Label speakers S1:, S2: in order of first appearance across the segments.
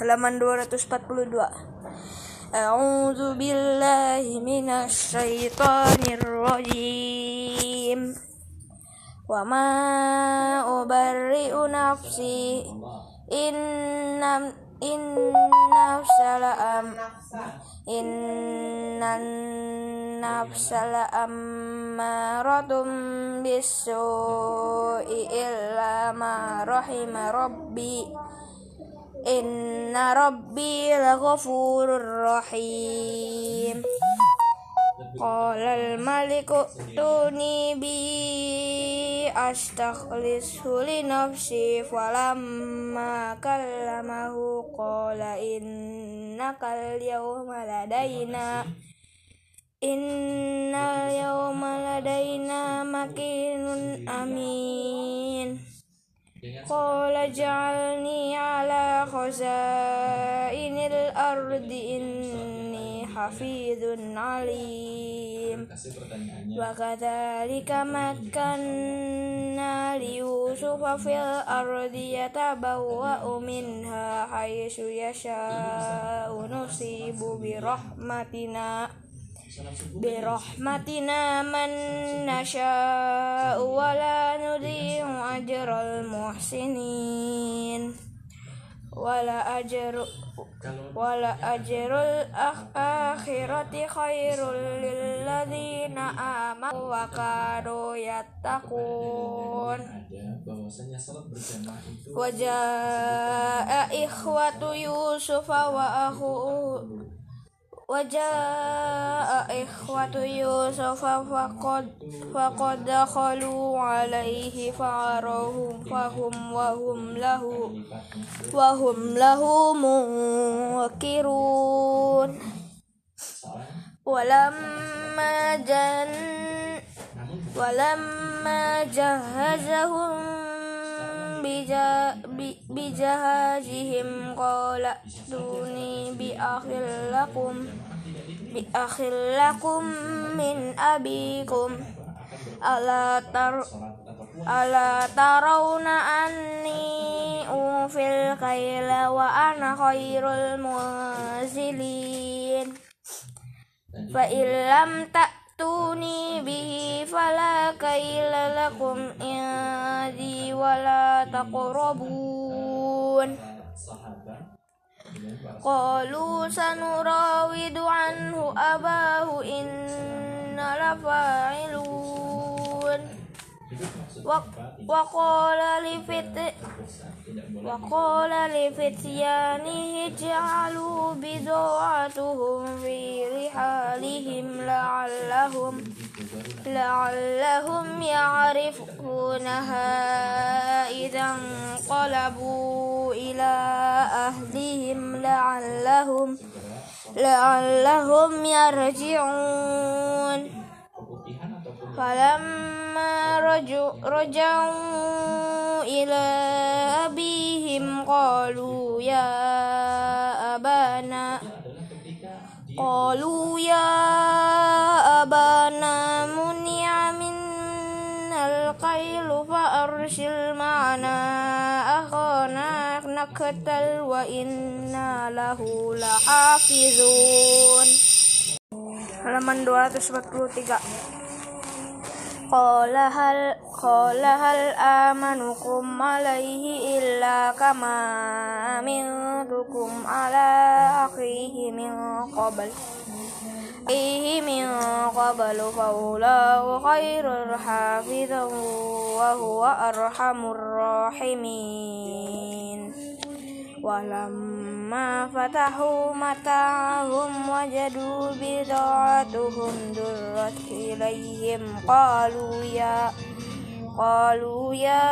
S1: halaman 242 A'udzu billahi minasy syaithanir rajim Wa ma ubarri'u nafsi inna inna am inna nafsala ammaratun bisu'i illa ma rahima rabbi Inna rabbi laghafurur rahim. Qala al-maliku tuni bi astakhlisu li nafsi falamma kallamahu. Qala innaka al-yawma ladaina. Innal yawma ladaina makinun amin Qala ja'alni ala khazainil ardi inni hafidhun alim Wa kadzalika makkanna li Yusufa fil ardi yatabawwa'u minha haitsu yasha'u rahmatina birahmatina man nasha wa la nudhi'u ajral muhsinin. Wala ajru wala ajrul akhirati khairul lil ladzina amanu wa kanu yattaqun wa jaa ikhwatu yusufa wa akhu Wajah ikhwatu Yusuf faqad faqad dakhalu alaihi fa'arahum fahum wa walamma jahazahum bijahazihim qala duni bi akhil lakum bi akhil lakum min abikum. Ala tar ala tarawna anni ufil kaila wa ana khairul muzilin fa illam tak tuni bihi fala kaila lakum indi wala taqrabun. Qalu sanurawidu anhu abahu inna lafa'ilun وقال لفت وقال لفتيانه اجعلوا بضاعتهم في رحالهم لعلهم لعلهم يعرفونها إذا انقلبوا إلى أهلهم لعلهم لعلهم يرجعون فلما falamma raja'u ila abihim qalu ya abana. Qalu ya abana muni'a minnal qailu fa arsil ma'ana. Akhana naktal wa inna lahu lahafizun. Halaman 243 Qala hal qala hal amanukum alaihi illa kama amintukum ala akhihi min qabl Ihi min qablu faulahu khairul hafidhan wa huwa arhamur ولما فتحوا متاعهم وجدوا بضاعتهم درت إليهم قالوا يا قالوا يا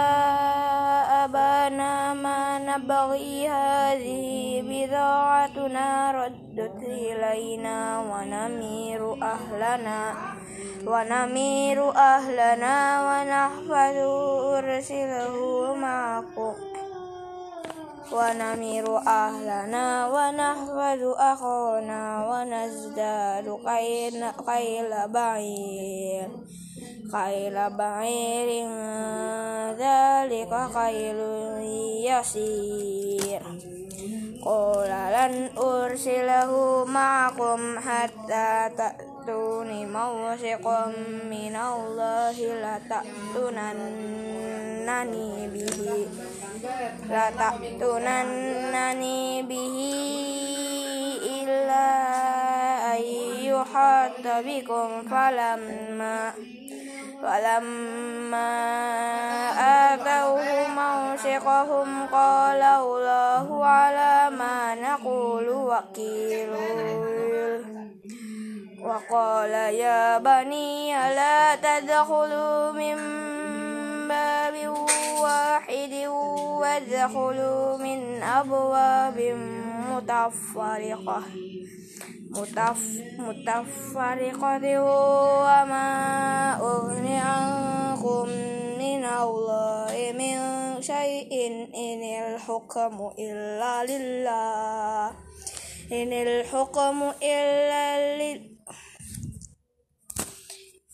S1: أبانا ما نبغي هذه بضاعتنا ردت إلينا ونمير أهلنا ونمير أهلنا ونحفظ أرسله معكم. ونمير أهلنا ونحفظ أخونا ونزداد قيل بعير. قيل بعير ذلك خير يسير. قال لن أرسله معكم حتى تأتوني موثقا من الله لتأتونني به لتأتونني به إلا أن يحاط بكم فلما فلما آتوه موثقهم قال الله على ما نقول وكيل وقال يا بني لا تدخلوا من باب واحد وادخلوا من أبواب متفرقة. متف متفرقة وما أغني عنكم من الله من شيء إن الحكم إلا لله. إن الحكم إلا لله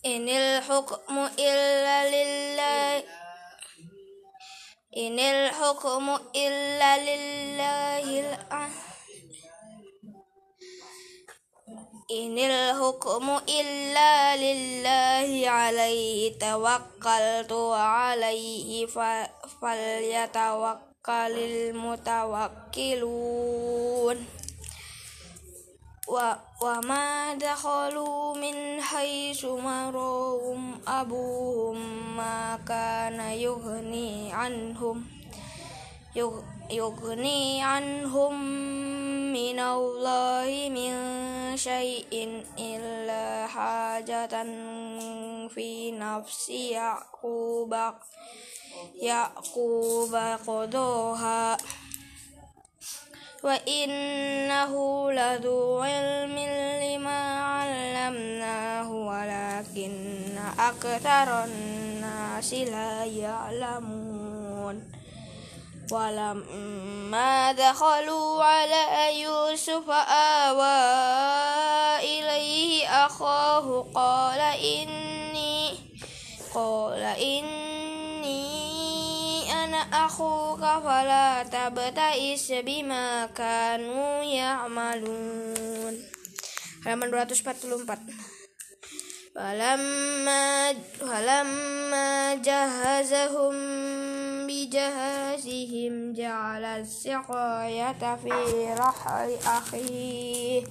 S1: إن الحكم إلا لله. إن الحكم إلا لله إن الحكم إلا لله عليه توكلت وعليه فليتوكل المتوكلون. wa wa ma dakhalu min haitsu marum anhum yughni anhum minallahi min syai'in illa hajatan fi nafsi وإنه لذو علم لما علمناه ولكن أكثر الناس لا يعلمون ولما دخلوا على يوسف آوى إليه أخاه قال إني قال إني أخوك فلا تبتئس بما كانوا يعملون halaman 244 فلما فلما جهزهم بجهازهم جعل السقاية في رحل أخيه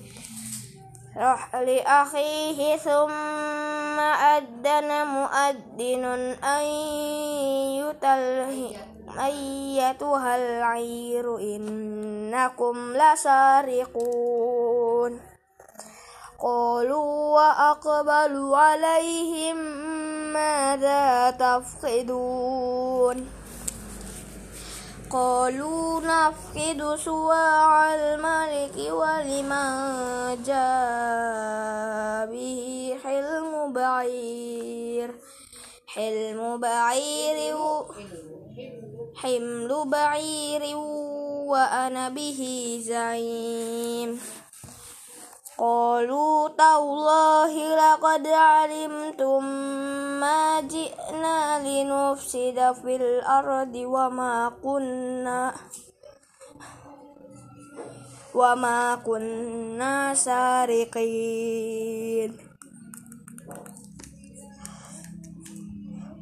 S1: رحل أخيه ثم أذن مؤذن أن يتله أيتها العير إنكم لسارقون. قالوا وأقبلوا عليهم ماذا تفقدون؟ قالوا نفقد سواع الملك ولمن جاء به حلم بعير. حلم بعير حمل بعير وأنا به زعيم. قالوا تالله لقد علمتم ما جئنا لنفسد في الأرض وما كنا وما كنا سارقين.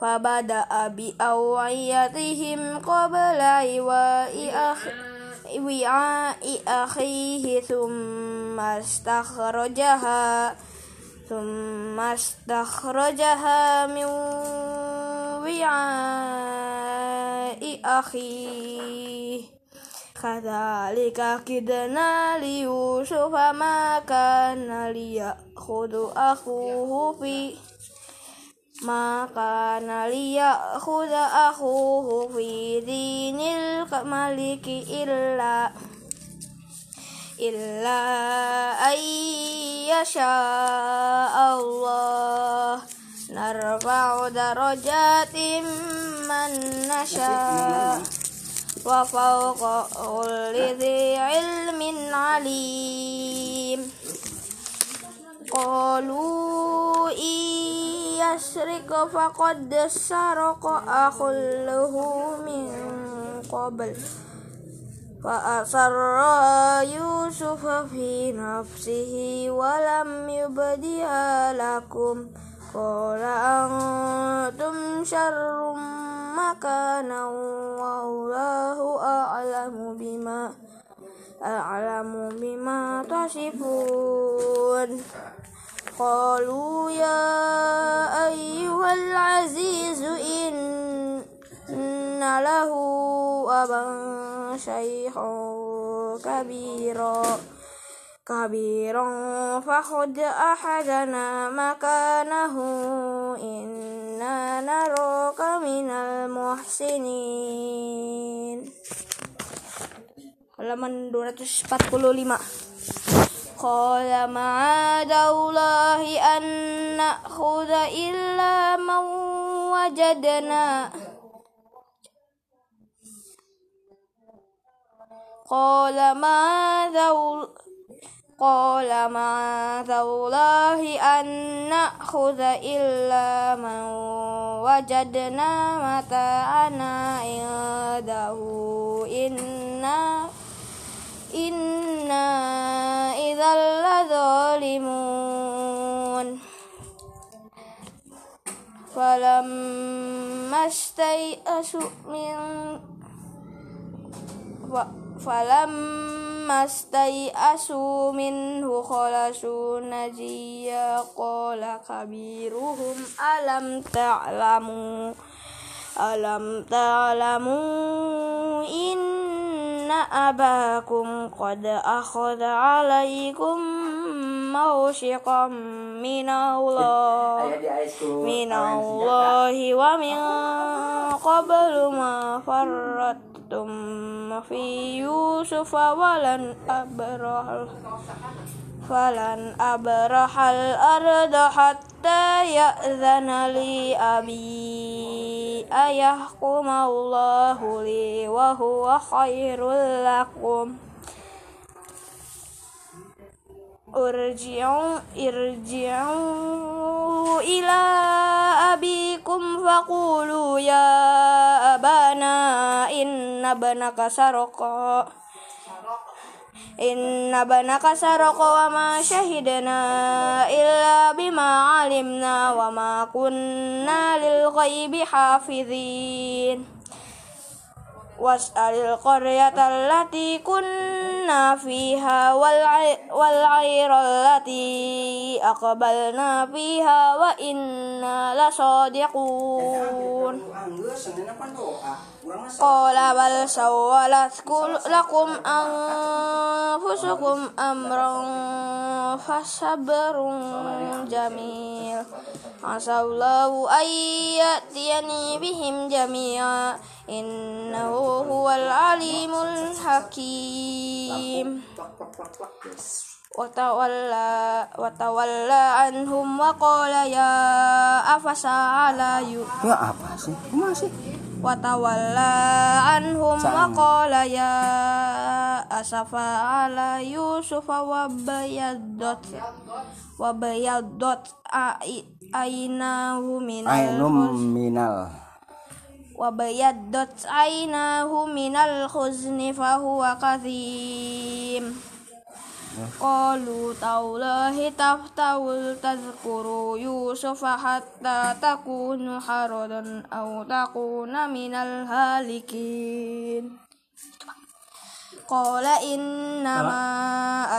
S1: فبدأ بأوعيتهم قبل وعاء أخيه ثم استخرجها ثم استخرجها من وعاء أخيه كذلك كدنا ليوسف ما كان ليأخذ أخوه في ما كان ليأخذ أخوه في دين الملك إلا إلا أن يشاء الله نرفع درجات من نشاء وفوق كل ذي علم عليم قالوا إن يسرق فقد سرق أخ له من قبل فأسرها يوسف في نفسه ولم يبدها لكم قال أنتم شر مكانا والله أعلم بما أعلم بما تصفون قالوا يا أيها العزيز إن له أبا شيخا كبيرا كبيرا فخذ أحدنا مكانه إنا نراك من المحسنين halaman 245 قال معاذ الله أن نأخذ إلا من وجدنا. قال معاذ قال معاذ الله أن نأخذ إلا من وجدنا متاعنا عنده. إن لظالمون فلما استيأسوا من فلما استيأسوا منه خلصوا نجيا قال كبيرهم ألم تعلموا ألم تعلموا إن أباكم قد أخذ عليكم موثقا من الله من الله ومن قبل ما فرطتم في يوسف ولن أبرح falan abrahal arda hatta ya'zana li abi ayahkum allahu li wa huwa khairul lakum. Urji'u irji'u ila abikum faqulu ya abana inna banaka sarqa. Inna banaka saroko wa ma syahidana illa bima alimna wa ma kunna lil ghaibi hafidhin was'alil qaryata allati kunna كنا فيها والعير التي أقبلنا فيها وإنا لصادقون قال بل سولت لكم أنفسكم أمرا فصبر جميل عسى الله أن يأتيني بهم جميعا إنه هو العليم الحكيم rajim watawalla watawalla anhum wa qala ya afasa ala yu ya
S2: apa sih? Masih
S1: watawalla anhum wa qala ya asafa ala yusufa wa bayadot wa
S2: bayadot
S1: ainahu
S2: minal minal
S1: وبيضت عيناه من الحزن فهو كظيم. قالوا تالله تفتو تذكر يوسف حتى تكون حردا أو تكون من الهالكين. قال إنما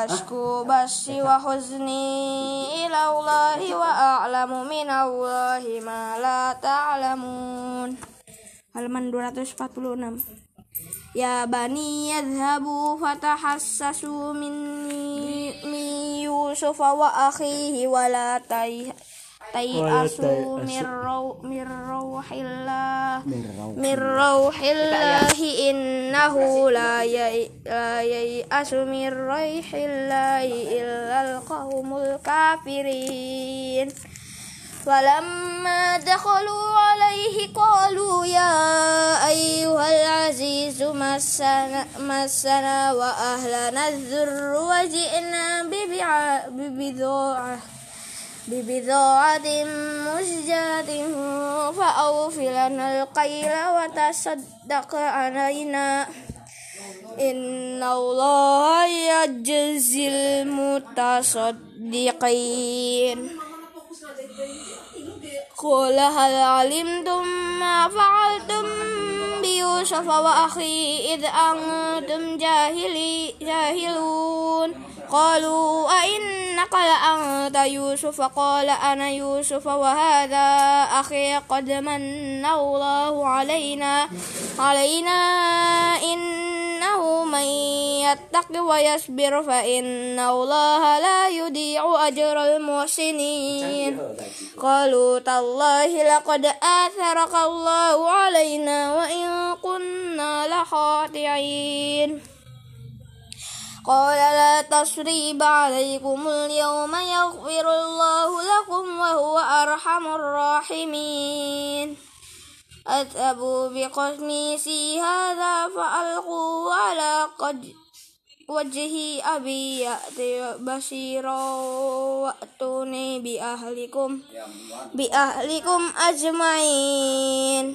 S1: أشكو بثي وحزني إلى الله وأعلم من الله ما لا تعلمون. Halaman 246 Ya bani yadhabu fatahassasu min min Yusuf wa akhihi wa la tay tayasu min raw min rawhillahi innahu la yayasu min rawhillahi illa alqaumul kafirin فلما دخلوا عليه قالوا يا أيها العزيز مسنا, مسنا وأهلنا الذر وجئنا ببضاعة ببضاعة مزجاة. فأوف لنا القيل وتصدق علينا. إن الله يجزي المتصدقين. قل هل علمتم ما فعلتم بيوسف وأخي إذ أنتم جاهلون. قالوا أئنك لأنت يوسف؟ قال أنا يوسف وهذا أخي قد من الله علينا. علينا إنه من يتق ويصبر فإن الله لا يضيع أجر المحسنين. قالوا تالله لقد آثرك الله علينا وإن كنا لخاطئين. قال لا تصريب عليكم اليوم يغفر الله لكم وهو أرحم الراحمين. اذهبوا بقميصي هذا فألقوا على قد وجه أبي يأتي بشيرا وأتوني بأهلكم بأهلكم أجمعين.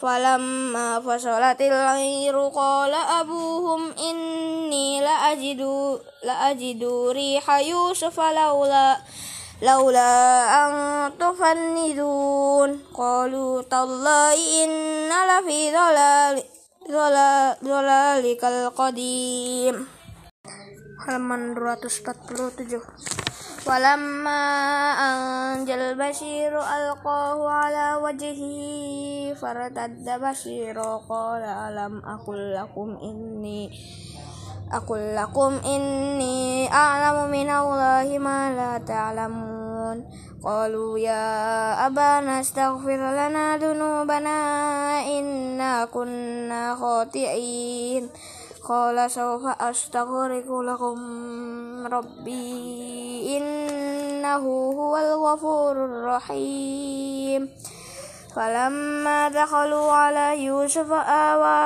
S1: falamma fasalatil airu qala abuhum inni la ajidu la ajidu riha yusuf laula laula an tufannidun. Qalu tallahi inna la fi dhalali dhalalikal qadim. Halaman 247 Walamma anjal bashiru alqahu ala wajhi faratadda bashiru qala alam akul lakum inni akul lakum inni a'lamu min Allahi ma la ta'lamun qalu ya abana astaghfir lana dunubana inna kunna khati'in qala sawfa astaghfiru lakum rabbi innahu huwal ghafurur rahim فلما دخلوا على يوسف آوى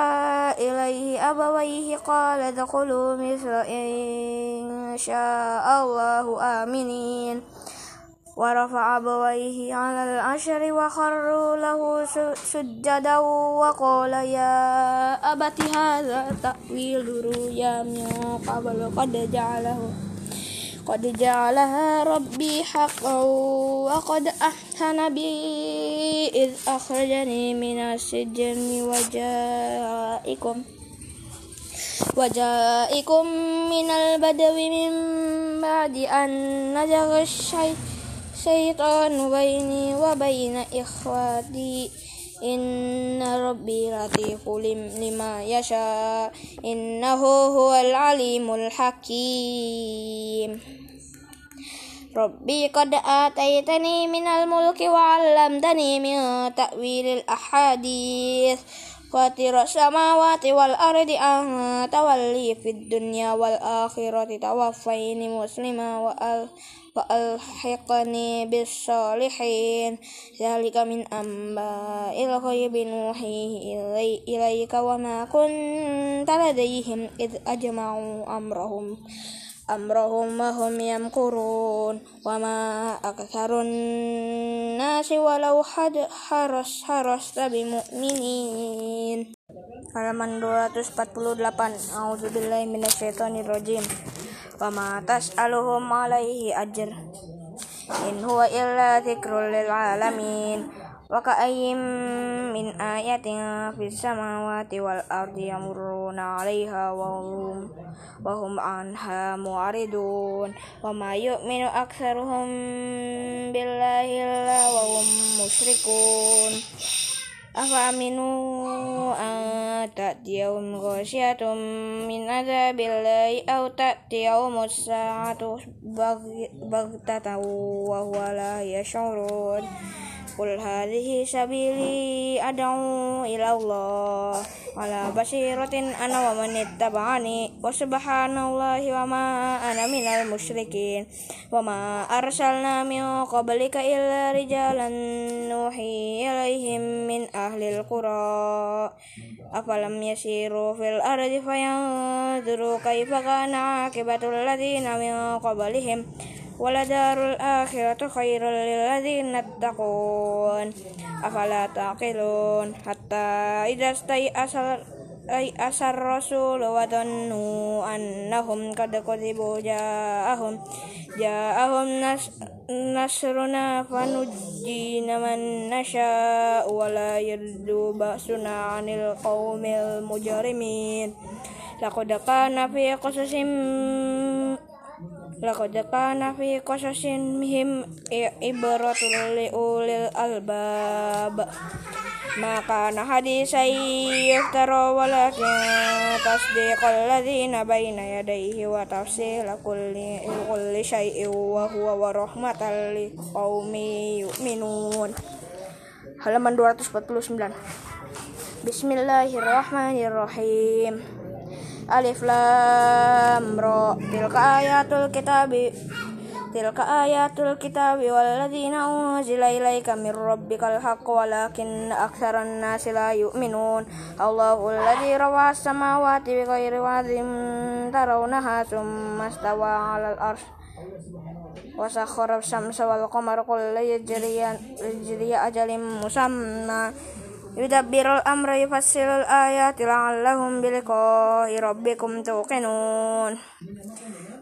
S1: إليه أبويه قال ادخلوا مصر إن شاء الله آمنين. ورفع أبويه على العشر وخروا له سجدا وقال يا أبت هذا تأويل رؤيا من قبل. قد جعله قد جعلها ربي حقا وقد أحسن بي إذ أخرجني من السجن وجائكم وجائكم من البدو من بعد أن نزغ الشيطان. بيني وبين إخواتي. إن ربي لطيف لما يشاء. إنه هو العليم الحكيم. ربي قد آتيتني من الملك وعلمتني من تأويل الأحاديث. فاطر السماوات والأرض أنت ولي في الدنيا والآخرة. توفيني مسلما وأل وألحقني بالصالحين ذلك من أنباء الغيب نوحيه إليك وما كنت لديهم إذ أجمعوا أمرهم أمرهم وهم يمكرون. وما أكثر الناس ولو حرس حرست بمؤمنين. Halaman 248 A'udzubillahi minasyaitonirrajim wa ma tas'aluhum alaihi ajr. In huwa illa dzikrul lil alamin. Wa ka'ayyim min ayatin fis samawati wal ardi yamurruna 'alaiha wa hum wa hum anha mu'ridun wa ma yu'minu aktsaruhum billahi illa wa hum musyrikun afa aminu eh, ta'tiyahum ghasyiatum min azabillahi aw ta'tiyahum as-sa'atu baghtatan tahu huwa ya yash'urun Kul hadhihi sabili ad'u ila Allah ala basiratin ana wa man ittaba'ani wa subhanallahi wa ma ana minal musyrikin wa ma arsalna min qablika illa rijalan nuhi ilaihim min ahli alqura afalam yasiru fil ardi fayanzuru kaifa kana akibatul ladina min qablihim waladarul akhiratu khairul lilladzina taqun afala taqilun hatta idza stai asal ay asar rasul wa dhannu annahum qad kadhibu ja'ahum. Ja'ahum nas nasruna fanujji man nasha wa la yaddu ba'suna 'anil qaumil mujrimin. Laqad kana fi qasasim qasasihim ibratun li ulil albab. Maka nah hadisai yaftara walakin tasdiqal ladzina baina yadayhi wa tafsila kulli kulli syai'in wa huwa wa rahmatan liqaumi yu'minun. Halaman 249 Bismillahirrahmanirrahim Alif Lam Ra. Tilka ayatul kitabi. Tilka ayatul kitabi walladzina unzila ilaika mir rabbikal haqq walakin aktsaran nasi la yu'minun. Allahu alladzi rawa samawati bighairi wadin tarawnaha tsumma stawa 'alal syamsa wal qamara kullu yajriyan ajalin يدبر الأمر يفسر الآيات لعلهم بلقاء ربكم توقنون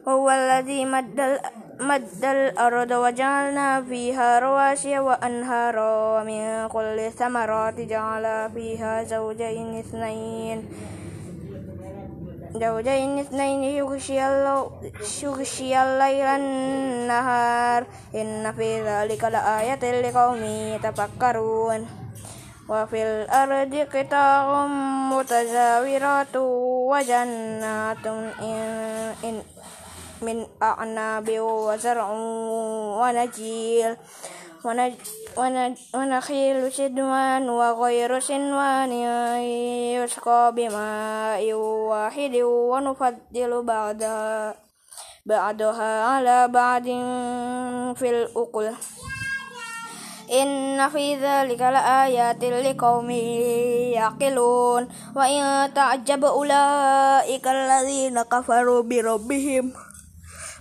S1: هو الذي مد, مد الأرض وجعلنا فيها رواسي وأنهارا ومن كل الثمرات جعل فيها زوجين اثنين زوجين اثنين يغشي, يغشي الليل النهار إن في ذلك لآية لقوم يتفكرون وفي الأرض قطع متجاورات وجنات إن من أعناب وزرع ونجيل ونخيل سدوان وغير سنوان يسقى بماء واحد ونفضل بعضها بعضها على بعض في الأكل إن في ذلك لآيات لقوم يعقلون وإن تعجب أولئك الذين كفروا بربهم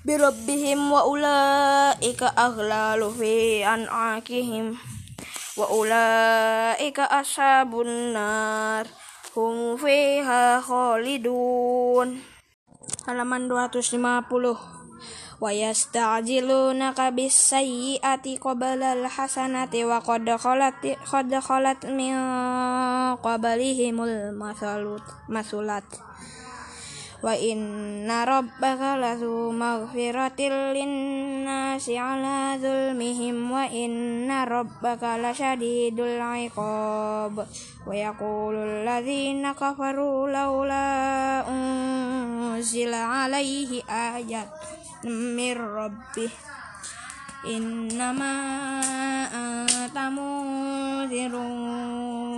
S1: بربهم وأولئك أغلال في أنعاكهم وأولئك أصحاب النار هم فيها خالدون halaman 250 wa yasta'jilunaka bis-sayyi'ati qabla al-hasanati wa qad khalat qad khalat min qablihimul masalut masulat wa inna rabbaka lazu maghfiratil linnasi ala zulmihim wa inna rabbaka lasyadidul iqab wa yaqulu alladhina kafaru laula unzila alaihi ayat min rabbih. Innama anta munzirun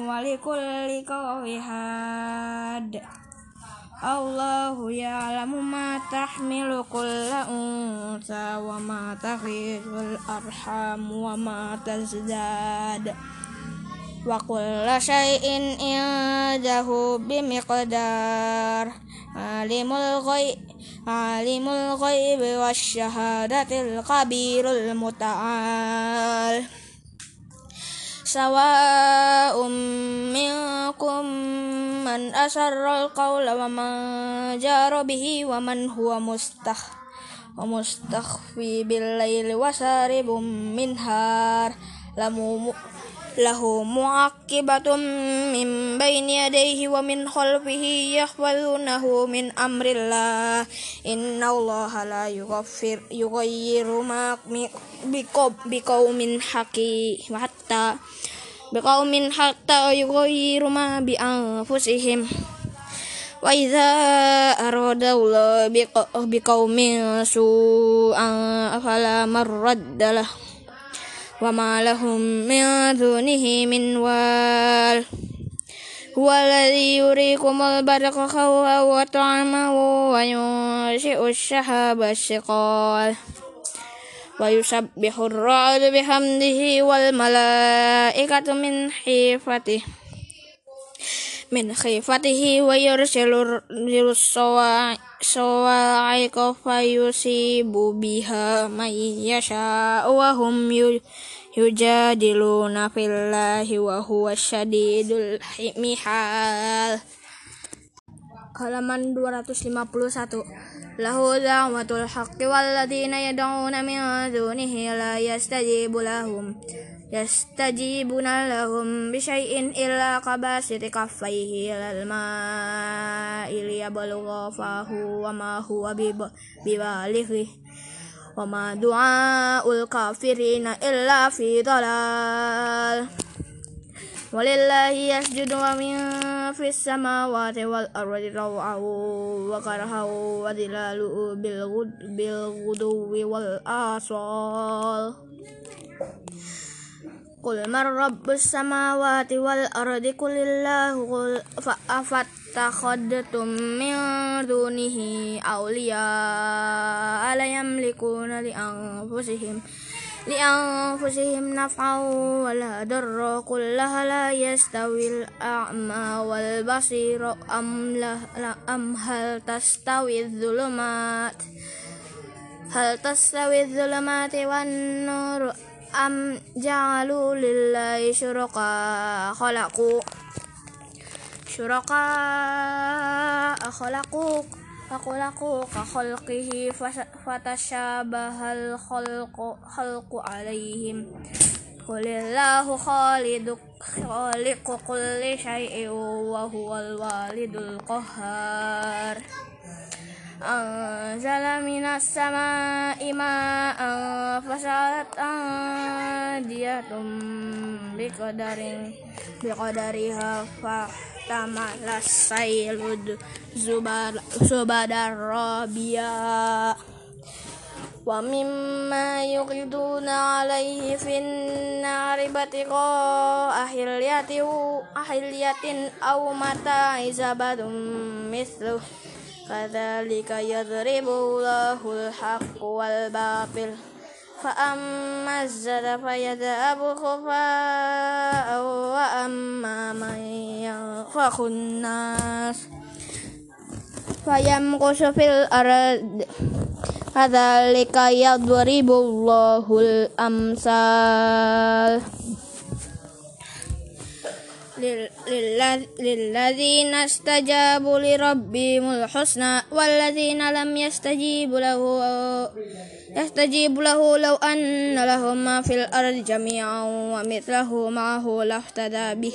S1: walikulli qawihad Allahu ya'lamu ma tahmilu kulla unsa wa ma taghidul arham wa ma tazdad. Wa kulla syai'in عالم الغيب عالم الغيب والشهادة القبير المتعال. سواء منكم من أسر القول ومن جار به ومن هو مستخ ومستخفي بالليل وسارب منهار لم لمؤمن bil laili wa saribum minhar lamu lahu mu'aqibatum min baini yadayhi wa min khalfihi yahfazunahu min amrillah. Innallaha la yughaffir yughayyiru ma biqaumin haqi hatta biqaumin hatta yughayyiru ma bi anfusihim. Wa idza وما لهم من دونه من وال هو الذي يريكم البرق خوفا وطعما وينشئ الشهاب الشقال ويسبح الرعد بحمده والملائكة من حيفته min khifatihi wa yursilur sawa'iqa fayusibu biha may yasha wa hum yujadiluna fillahi wa huwa syadidul mihal. Halaman 251 lahu da'watul haqqi walladzina yad'una min dunihi la yastajibu lahum yastajibuna lahum bisyai'in illa kabasiti kaffaihi ilal ma'i liyabalugha fahu wa ma huwa bibalighi wa ma du'aul kafirina illa fi dalal walillahi yasjudu wa min fis samawati wal ardi raw'ahu wa karhahu wa dilalu bil guduwi wal asal Qul man rabbus samawati wal ardi qulillahu qul afattakhadtum min dunihi awliya ala yamlikuna li anfusihim li anfusihim naf'an wala darra qul la yastawil a'ma wal basir am la am hal tastawi dhulumat hal tastawi dhulumat wan nur ja'alu lillahi syuraka khalaqu. Syuraka khalaqu fakulaku ka khalqihi fatasyabahal khalqu khalqu alaihim Qulillahu khalidu khaliqu kulli syai'in wa huwal walidul qahhar anzala minas sama'i ma'an fasalat adiyatum biqadarin biqadariha fahtamalas sailud zubar subadar rabia wa mimma yuqiduna alaihi fin nari batiqa ahiliyati ahiliyatin aw mata izabadum misluh كذلك يضرب الله الحق والباطل. فأما الزر فيذهب خفاء وأما من ينفخ الناس فيمكث في الأرض. كذلك يضرب الله الأمثال للذين استجابوا لربهم الحسنى والذين لم يستجيبوا له يستجيب له لو أن لهم ما في الأرض جميعا ومثله معه لافتدى به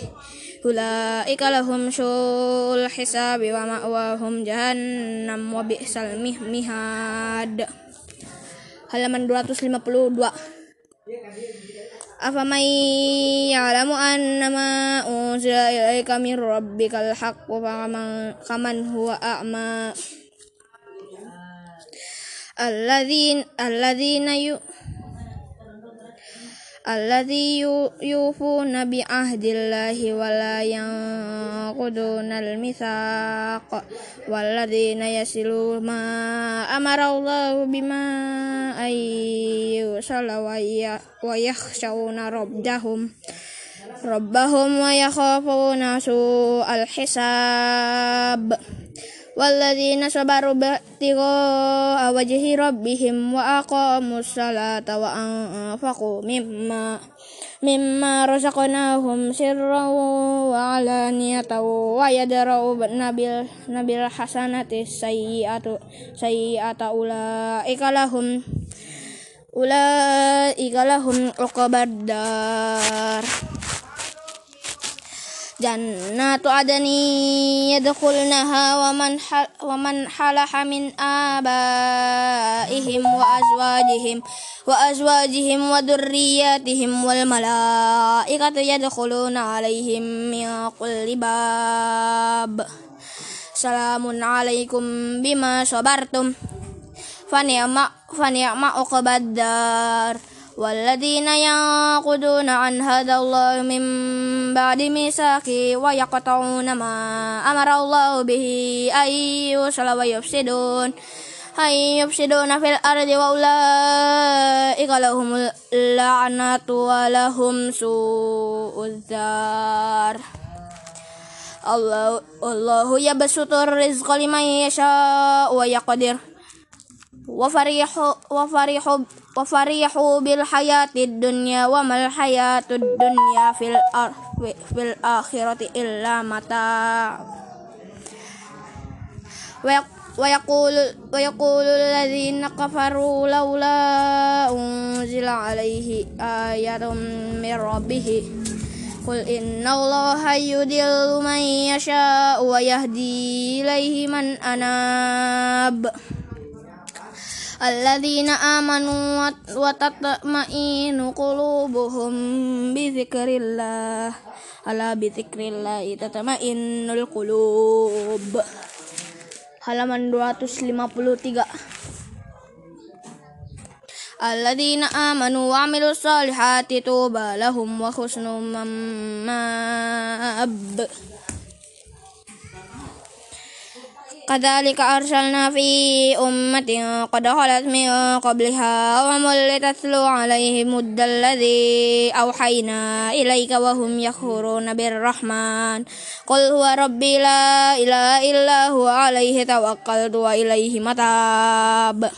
S1: أولئك لهم سوء الحساب ومأواهم جهنم وبئس المهاد halaman 252 أفمن يعلم أنما أنزل إليك من ربك الحق فمن هو أعمى؟ الذين الذين alladzi yufuna bi ahdillahi wa la yanquduna al-mitsaq walladzina yasilu ma amara Bima bima ayyusala wa yakhshawna rabbahum rabbahum wa yakhafuna su'al hisab walladzina sabaru batiqa wajhi rabbihim wa aqamus salata wa anfaqu mimma mimma razaqnahum sirran wa alaniyatan wa yadra'u nabil nabil hasanati sayyi'atu sayyi'ata ulaika jannatu adani yadkhulnaha wa man wa man halaha min abaihim wa azwajihim wa azwajihim wa dhurriyyatihim wal malaikatu yadkhuluna alaihim min kulli bab. Salamun alaikum bima sabartum. Fa ni'ma fa ni'ma uqbaddar والذين ينقضون عن هذا الله من بعد ميثاقه ويقطعون ما أمر الله به أن يوصل ويفسدون أن يفسدون في الأرض وأولئك لهم اللعنة ولهم سوء الدار الله الله يبسط الرزق لمن يشاء ويقدر وفرحوا وفرحوا وفرحوا بالحياة الدنيا وما الحياة الدنيا في في الآخرة إلا متاع ويقول ويقول الذين كفروا لولا أنزل عليه آية من ربه قل إن الله يدل من يشاء ويهدي إليه من أناب الذين آمنوا وتطمئن قلوبهم بذكر الله ألا بذكر الله تطمئن القلوب halaman 253 Alladzina amanu wa amilu salihati tuba lahum wa كذلك أرسلنا في أمة قد خلت من قبلها ومل تتلو عليهم مد الذي أوحينا إليك وهم يخورون بالرحمن. قل هو ربي لا إله إلا هو عليه توكلت وإليه متاب.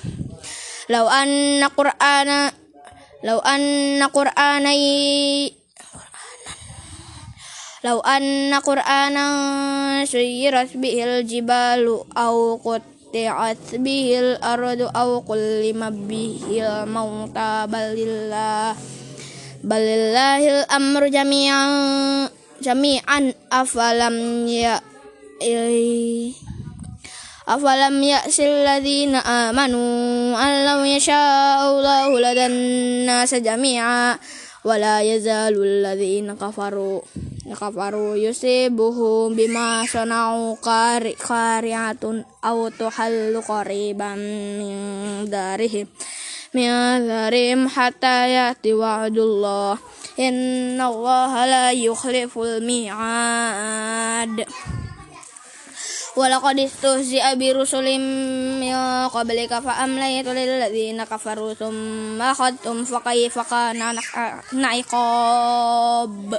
S1: لو أن قرآن لو أن قرآني لو أن قرآنا سيرت به الجبال أو قطعت به الأرض أو كلم به الموتى بل لله بل لله الأمر جميعا جميعا أفلم ي أفلم يأس الذين آمنوا أن لو يشاء الله لدى الناس جميعا ولا يزال الذين كفروا kafaru yusibuhum bima sanau kari kariyatun aw tuhallu qariban min darihim. Min darim hatta yati wa'dullah. Inna allaha la yukhliful mi'ad. Walaqad istuhzi'a Abi rusulim min qablika fa amlaytu lil ladzina kafaru thumma khadtum fa kayfa kana na'iqab.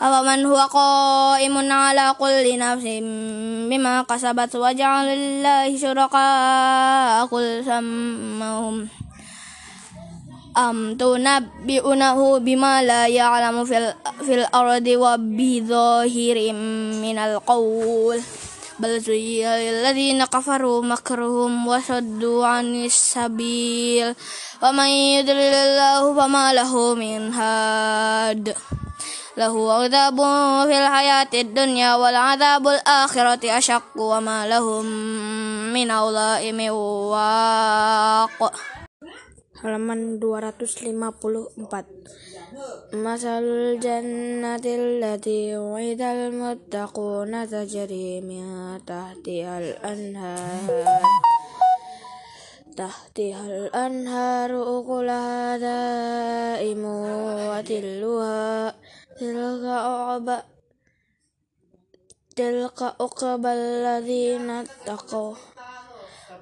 S1: أفمن هو قائم على كل نفس بما كسبت وجعل لله شركاء قل سمهم. أم تنبئونه بما لا يعلم في, في الأرض وبظاهر من القول. بل زين للذين كفروا مكرهم وصدوا عن السبيل. ومن يضلل الله فما له من هاد. له عذاب في الحياة الدنيا والعذاب الآخرة أشق وما لهم من أولئك من واق halaman 254 Masalul jannatil lati wa'idal muttaquna tajri min tahtihal anhar tahtihal anhar ukulaha daimu wa tilluha tilka uqba tilka uqbal ladzina taqaw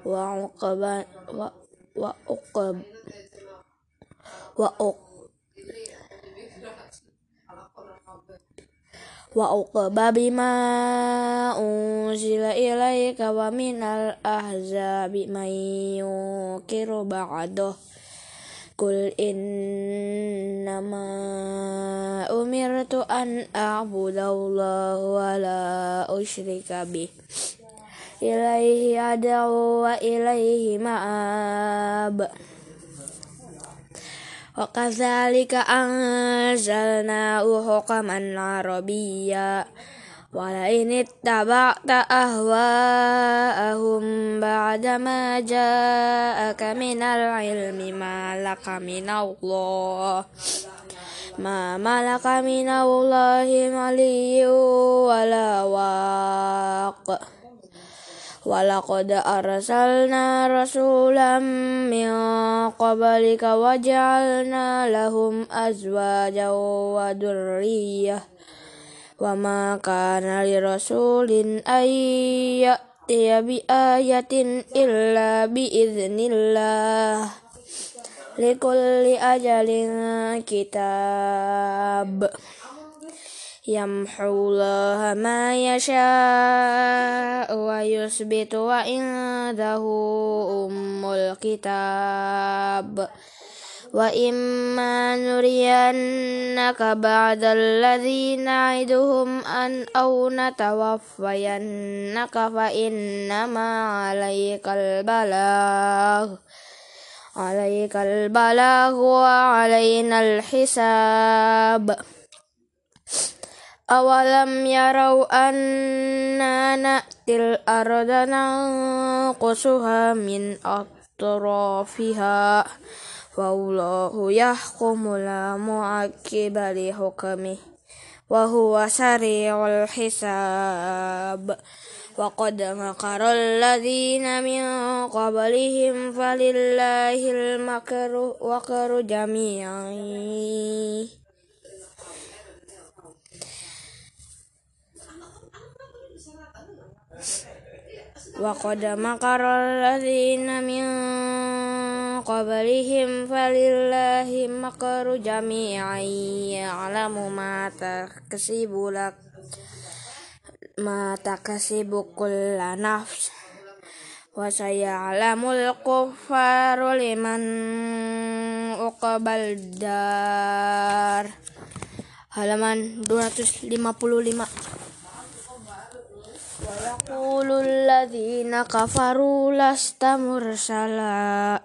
S1: wa uqba wa wa wa uq wa uqba bima unzila ilaika wa minal ahzabi man yukiru ba'dahu Kul innama umirtu an a'budallaha wa la usyrika bih Ilaihi ad'u wa ilaihi ma'ab وكذلك أنزلناه حكما عربيا ولئن اتبعت أهواءهم بعدما جاءك من العلم ما لك من الله ما ملك من الله ملي ولا واق ولقد أرسلنا رسولا من قبلك وجعلنا لهم أزواجا wa ma kana li rasulin ayyatiya bi ayatin illa bi idznillah likulli ajalin kitab. Yamhullaha ma yasha wa yusbitu wa indahu ummul kitab. وإما نرينك بعد الذي نعدهم أن أو نتوفينك فإنما عليك البلاغ عليك البلاغ وعلينا الحساب أولم يروا أنا نأتي الأرض ننقصها من أطرافها wallahu yahkumu la mu'aqiba li hukmi wa huwa sari'ul hisab. Wa qad makara alladhina min qablihim falillahil makru wa jami'an وقد مكر الذين من قبلهم فلله مكر جميعا يعلم ما تكسب لك ما تكسب كل نفس وسيعلم الكفار لمن عقب الدار halaman 255 ويقول الذين كفروا لست مرسلا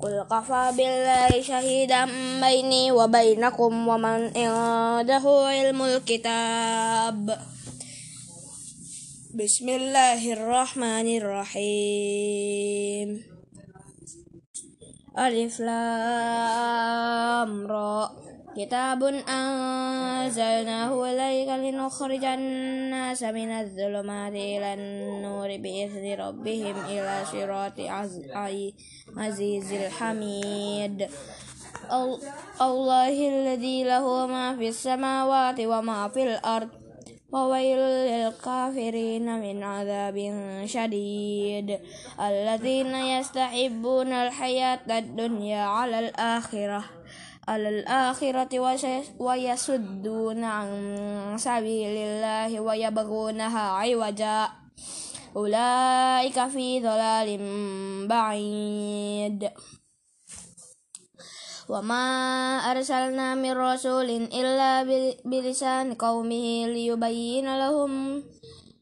S1: قل كفى بالله شهيدا بيني وبينكم ومن عنده علم الكتاب بسم الله الرحمن الرحيم ألف لام را كتاب أنزلناه إليك لنخرج الناس من الظلمات إلى النور بإذن ربهم إلى صراط عزيز الحميد. الله الذي له ما في السماوات وما في الأرض وويل للكافرين من عذاب شديد. الذين يستحبون الحياة الدنيا على الآخرة. alal akhirati wa yasudduna sabilillahi wa yabghunaha aywaja ulaika fi dhalalim ba'id. Wa ma arsalna min rasulin illa bilisan qaumihi liyubayyana lahum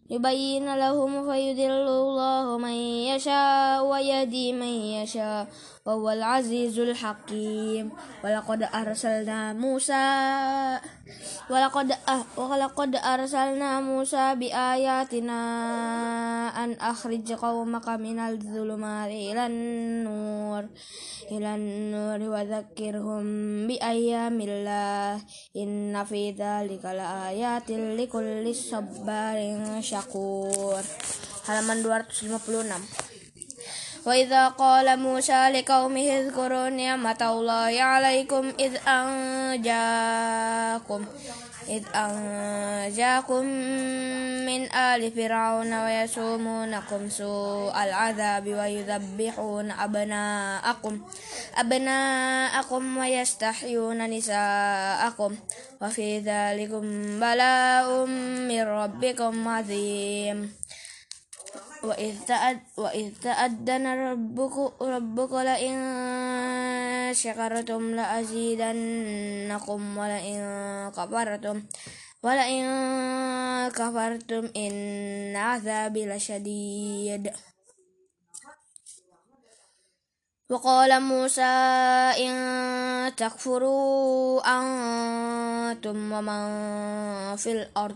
S1: yubayyana lahum fayudillu Allahu man yasha wa yahdi man yasha wawal azizul hakim. Walaqad arsalna Musa. Walaqad ah walaqad arsalna Musa bi ayatina an akhrij qaumaka minal dhulumati ilan nur. Ilan nur wa dzakkirhum bi ayyamillah. Inna fi dzalika la ayatin likulli sabarin syakur. Halaman 256 وإذا قال موسى لقومه اذكروا نعمة الله عليكم إذ أنجاكم إذ أنجاكم من آل فرعون ويسومونكم سوء العذاب ويذبحون أبناءكم أبناءكم ويستحيون نساءكم. وفي ذلكم بلاء من ربكم عظيم. وإذ تأد وإذ تأذن ربك ربك لئن شكرتم لأزيدنكم ولئن كفرتم ولئن كفرتم إن عذابي لشديد. وقال موسى إن تكفروا أنتم ومن في الأرض.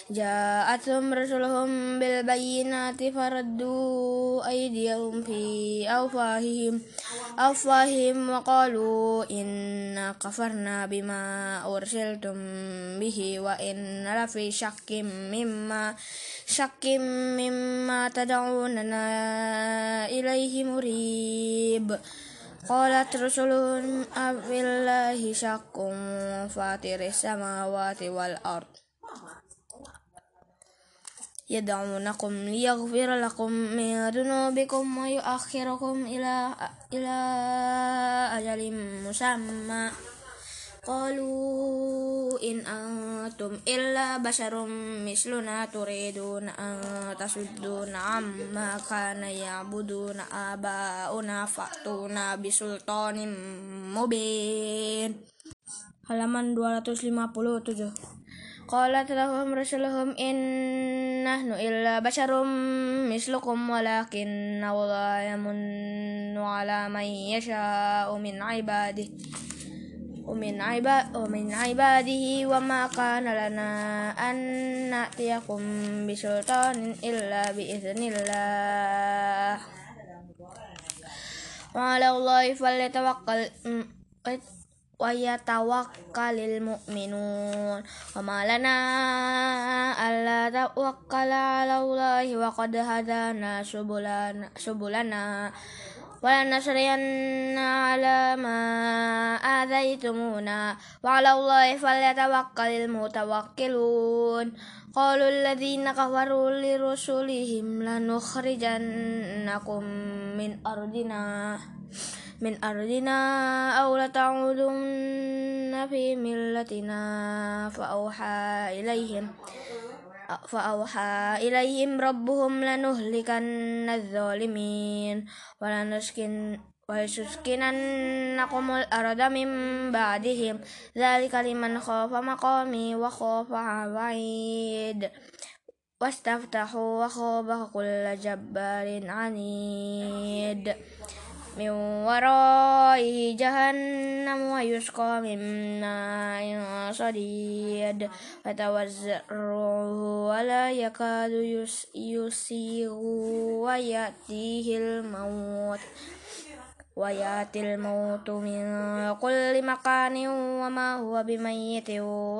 S1: جاءتهم رسلهم بالبينات فردوا أيديهم في أفواههم أفواههم وقالوا إنا كفرنا بما أرسلتم به وإن لفي شك مما شك مما تدعوننا إليه مريب قالت رسلهم أفي الله شك فاطر السماوات والأرض يدعونكم ليغفر لكم من ذنوبكم ويؤخركم إلى إلى أجل مسمى قالوا إن أنتم إلا بشر مثلنا تريدون أن تصدون عما كان يعبدون آباؤنا فأتونا بسلطان مبين halaman 257 قالت لهم رسلهم إن نحن إلا بشر مثلكم ولكن الله يمن على من يشاء من عباده ومن, عباد ومن عباده وما كان لنا أن نأتيكم بسلطان إلا بإذن الله. وعلى الله فليتوكل ويتوكل المؤمنون وما لنا ألا نتوكل على الله وقد هدانا سبلنا, سبلنا ولنصرين على ما آذيتمونا وعلى الله فليتوكل المتوكلون قالوا الذين كفروا لرسلهم لنخرجنكم من أرضنا من أرضنا أو لتعودن في ملتنا فأوحى إليهم فأوحى إليهم ربهم لنهلكن الظالمين ولنسكن ولتسكننكم الأرض من بعدهم. ذلك لمن خاف مقامي وخاف وعيد واستفتحوا وخاب كل جبار عنيد. من ورائه جهنم ويسقى من ماء صديد فتوزعه ولا يكاد يسيغ ويأتيه الموت ويأتي الموت من كل مكان وما هو بميت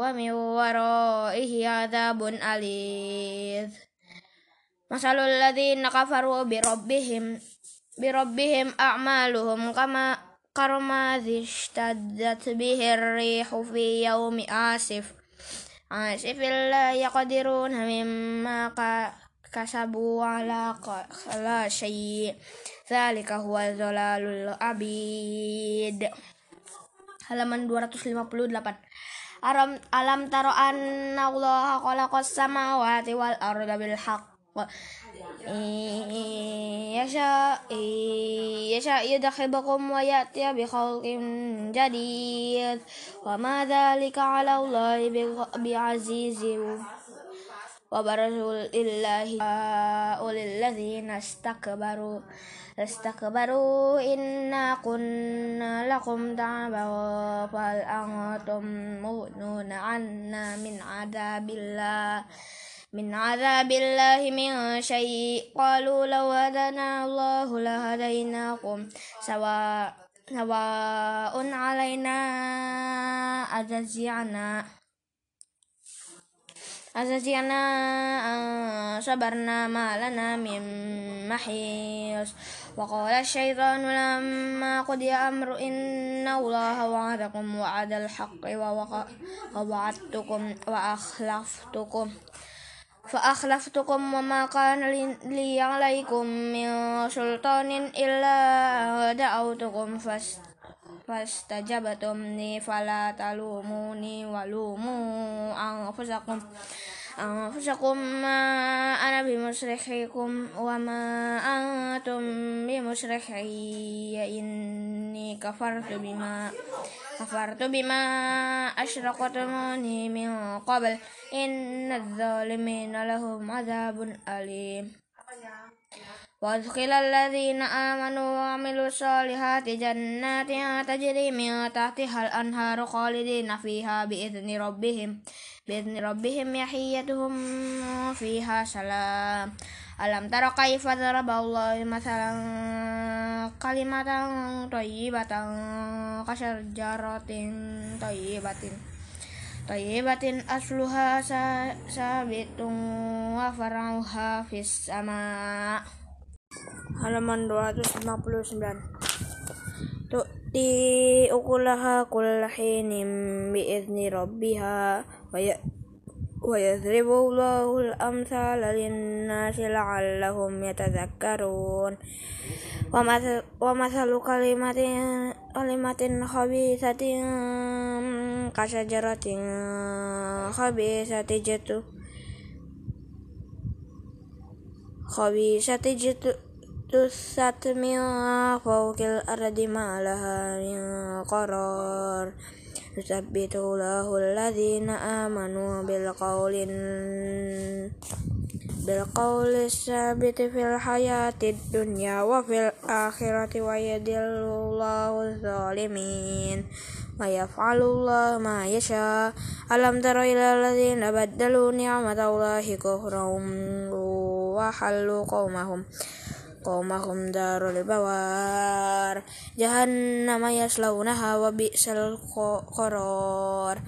S1: ومن ورائه عذاب أليم مثل الذين كفروا بربهم بربهم أعمالهم كما كرماد اشتدت به الريح في يوم آسف. آسف لا يقدرون مما كسبوا على لا شيء. ذلك هو الضلال العبيد halaman 258 Alam, alam taro anna Allah khalaqas samawati wal arda bil haqq. يشاء يشاء يدخبكم ويأتي بخلق جديد. وما ذلك على الله بعزيز. وبرزوا لله أولي الذين استكبروا. استكبروا إنا كنا لكم تعبا فهل أنتم مغنون عنا من عذاب الله؟ من عذاب الله من شيء. قالوا لو هدانا الله لهديناكم. سواء سواء علينا أجزعنا أجزعنا صبرنا ما لنا من محيص. وقال الشيطان لما قضي أمر إن الله وعدكم وعد الحق ووعدتكم وأخلفتكم. فأخلفتكم وما كان لي عليكم من سلطان إلا دعوتكم فاستجبتم لي فلا تلوموني ولوموا أنفسكم أنفسكم ما أنا بمصرخكم وما أنتم بمصرخي إني كفرت بما كفرت بما أشركتموني من قبل. إن الظالمين لهم عذاب أليم. وأدخل الذين آمنوا وعملوا الصالحات جنات تجري من تحتها الأنهار خالدين فيها بإذن ربهم. بإذن ربهم يحيتهم فيها سلام ألم تر كيف ضرب الله مثلا كلمة طيبة كشجرة طيبة طيبة أصلها ثابت وفرعها في السماء halaman 259 tu'ti ukulaha kullahinim bi'izni rabbiha wa yadribu Allahu al-amthala lin-nasi la'allahum yatadhakkarun wa mathalu kalimatin kalimatin khabisatin kasajaratin khabisati jatuh khabisati jatuh tusat min fawqil ardi ma laha min qarar yusabbitu lahu alladhina amanu bil qawlin bil qawli sabiti fil hayati dunya wa fil akhirati wa yadillu lahu zalimin ma yaf'alullahu ma yasha alam tara ila alladhina qaumahum darul bawar. Jahannama yaslaunaha wa bi'sal qaror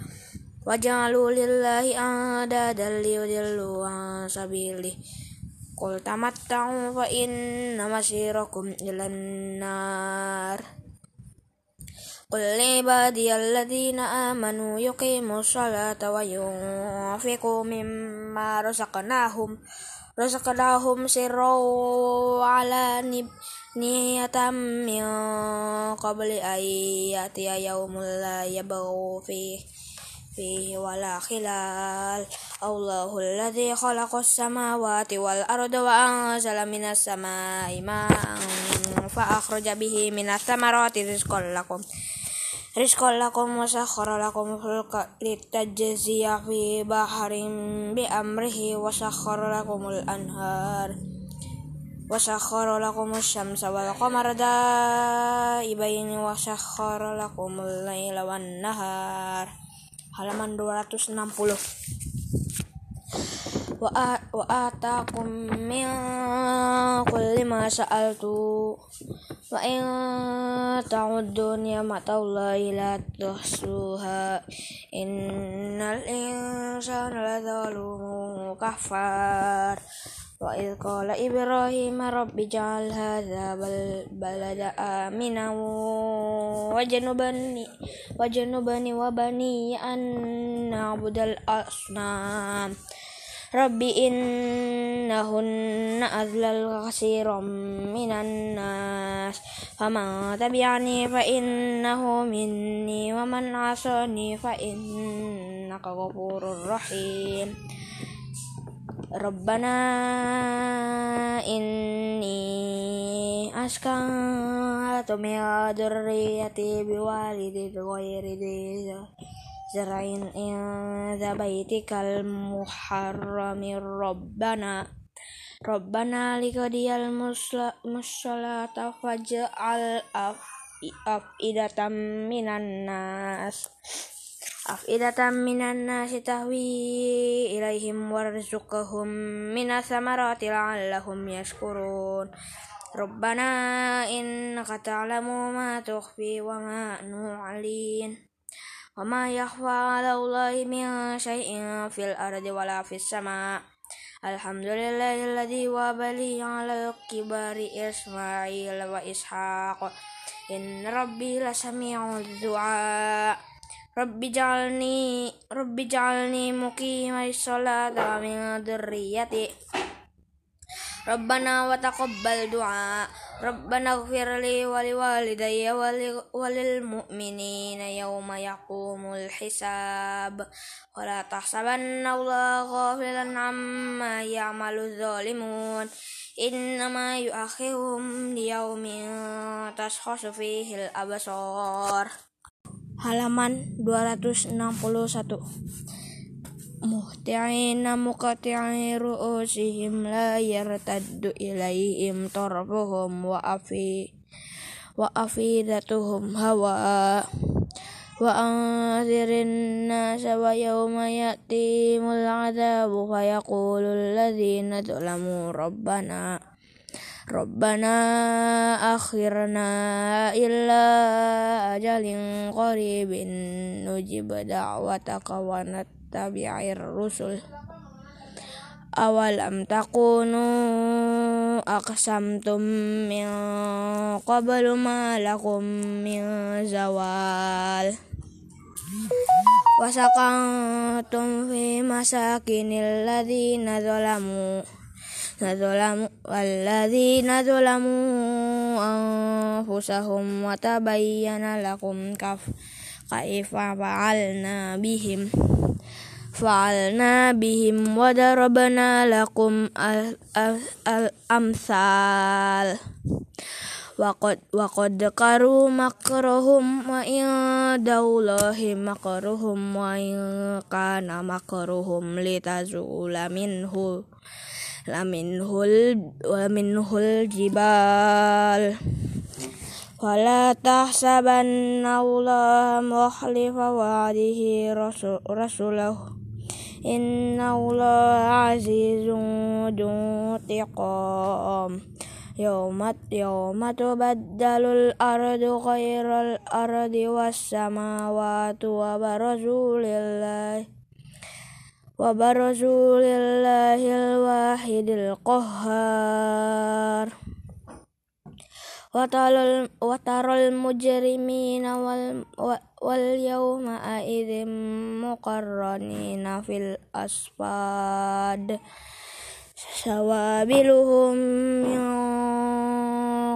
S1: waja'alu lillahi adadan liyudillu an sabilih Qul tamatta'u fa inna masirakum ilan nar. Qul ibadiyalladzina amanu yuqimu salata wa yunfiqu mimma razaqnahum sirra ala niyatam min qabli ayati yaumul la yabghu fi fihi wala khilal Allahu alladhi khalaqas samawati wal arda wa anzala minas samai ma'an fa akhraja bihi minas samarati rizqan lakum rizqan lakum wa sakhkhara lakum fulka litajziya fi baharin bi amrihi. Wa sakhkhara lakumul anhar. Wa sakhkhara lakum asy-syamsa wal qamara daibain. Wa sakhkhara lakumul laila wan nahar. Halaman 260 wa atakum min kulli ma sa'altu. Wa in ta'uddu ni'matallahi la tuhsuha. Innal insana ladzalumun kafar wa idh qala ibrahim rabbi ja'al hadza balada amina wa janubani wa janubani wa bani an na'budal asnam Rabbi innahunna adlal kasiram minan nas. Faman tabi'ani fa innahu minni Wa man asani fa innaka ghafurur rahim. Rabbana inni askantu min dhurriyyati biwalidin ghairi zarain inda baitikal muharrami rabbana. Rabbana likadiyal musallata faj'al afidatan minan nas. Afidatan minan nasi tahwi ilaihim warzuqhum minas samarati la'allahum yashkurun. Innaka ta'lamu ma tukhfi wa ma nu'lin وما يخفى على الله من شيء في الأرض ولا في السماء الحمد لله الذي وهب لي على الكبار إسماعيل وإسحاق إن ربي لسميع الدعاء رب اجعلني رب اجعلني مقيم الصلاة ومن ذريتي ربنا وتقبل دعاء ربنا اغفر لي ولوالدي وللمؤمنين يوم يقوم الحساب ولا تحسبن الله غافلا عما يعمل الظالمون إنما يؤخرهم ليوم تشخص فيه الأبصار halaman 261 muhti'ina muqati'i ru'usihim la yartaddu ilaihim tarfuhum wa afi wa afidatuhum hawa. Wa anzirin nasa wa yawma ya'timul adabu fa yaqulu alladhina zalamu rabbana Rabbana akhirna illa tabi'ir rusul. Awalam takunu aqsamtum min qablu ma lakum min zawal. Wasakantum fi masakinil ladhina zolamu Nadolamu walladhina zalamu anfusahum watabayyana lakum kaf كيف فعلنا بهم فعلنا بهم وضربنا لكم الأمثال وقد وقد قروا مكرهم وعند الله مكرهم وإن كان مكرهم لتزول منه laminhul wa فلا تحسبن الله مخلف وعده رسله إن الله عزيز ذو انتقام يوم يوم تبدل الأرض غير الأرض والسماوات وبرزوا لله وبرزوا لله الواحد القهار watarul watarul mujrimina wal wal yawma idzim muqarranina fil aspad. sawabiluhum min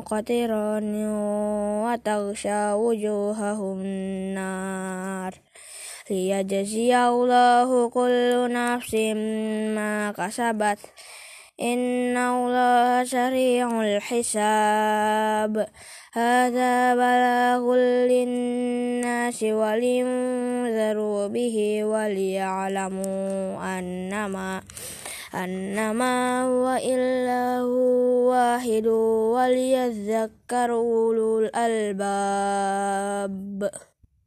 S1: qatiran wa taghsha wujuhahum nar liyajziya Allahu kullu ma kasabat إن الله سريع الحساب. هذا بلاغ للناس ولينذروا به وليعلموا أنما أنما هو إلا واحد وليذكر أولو الألباب.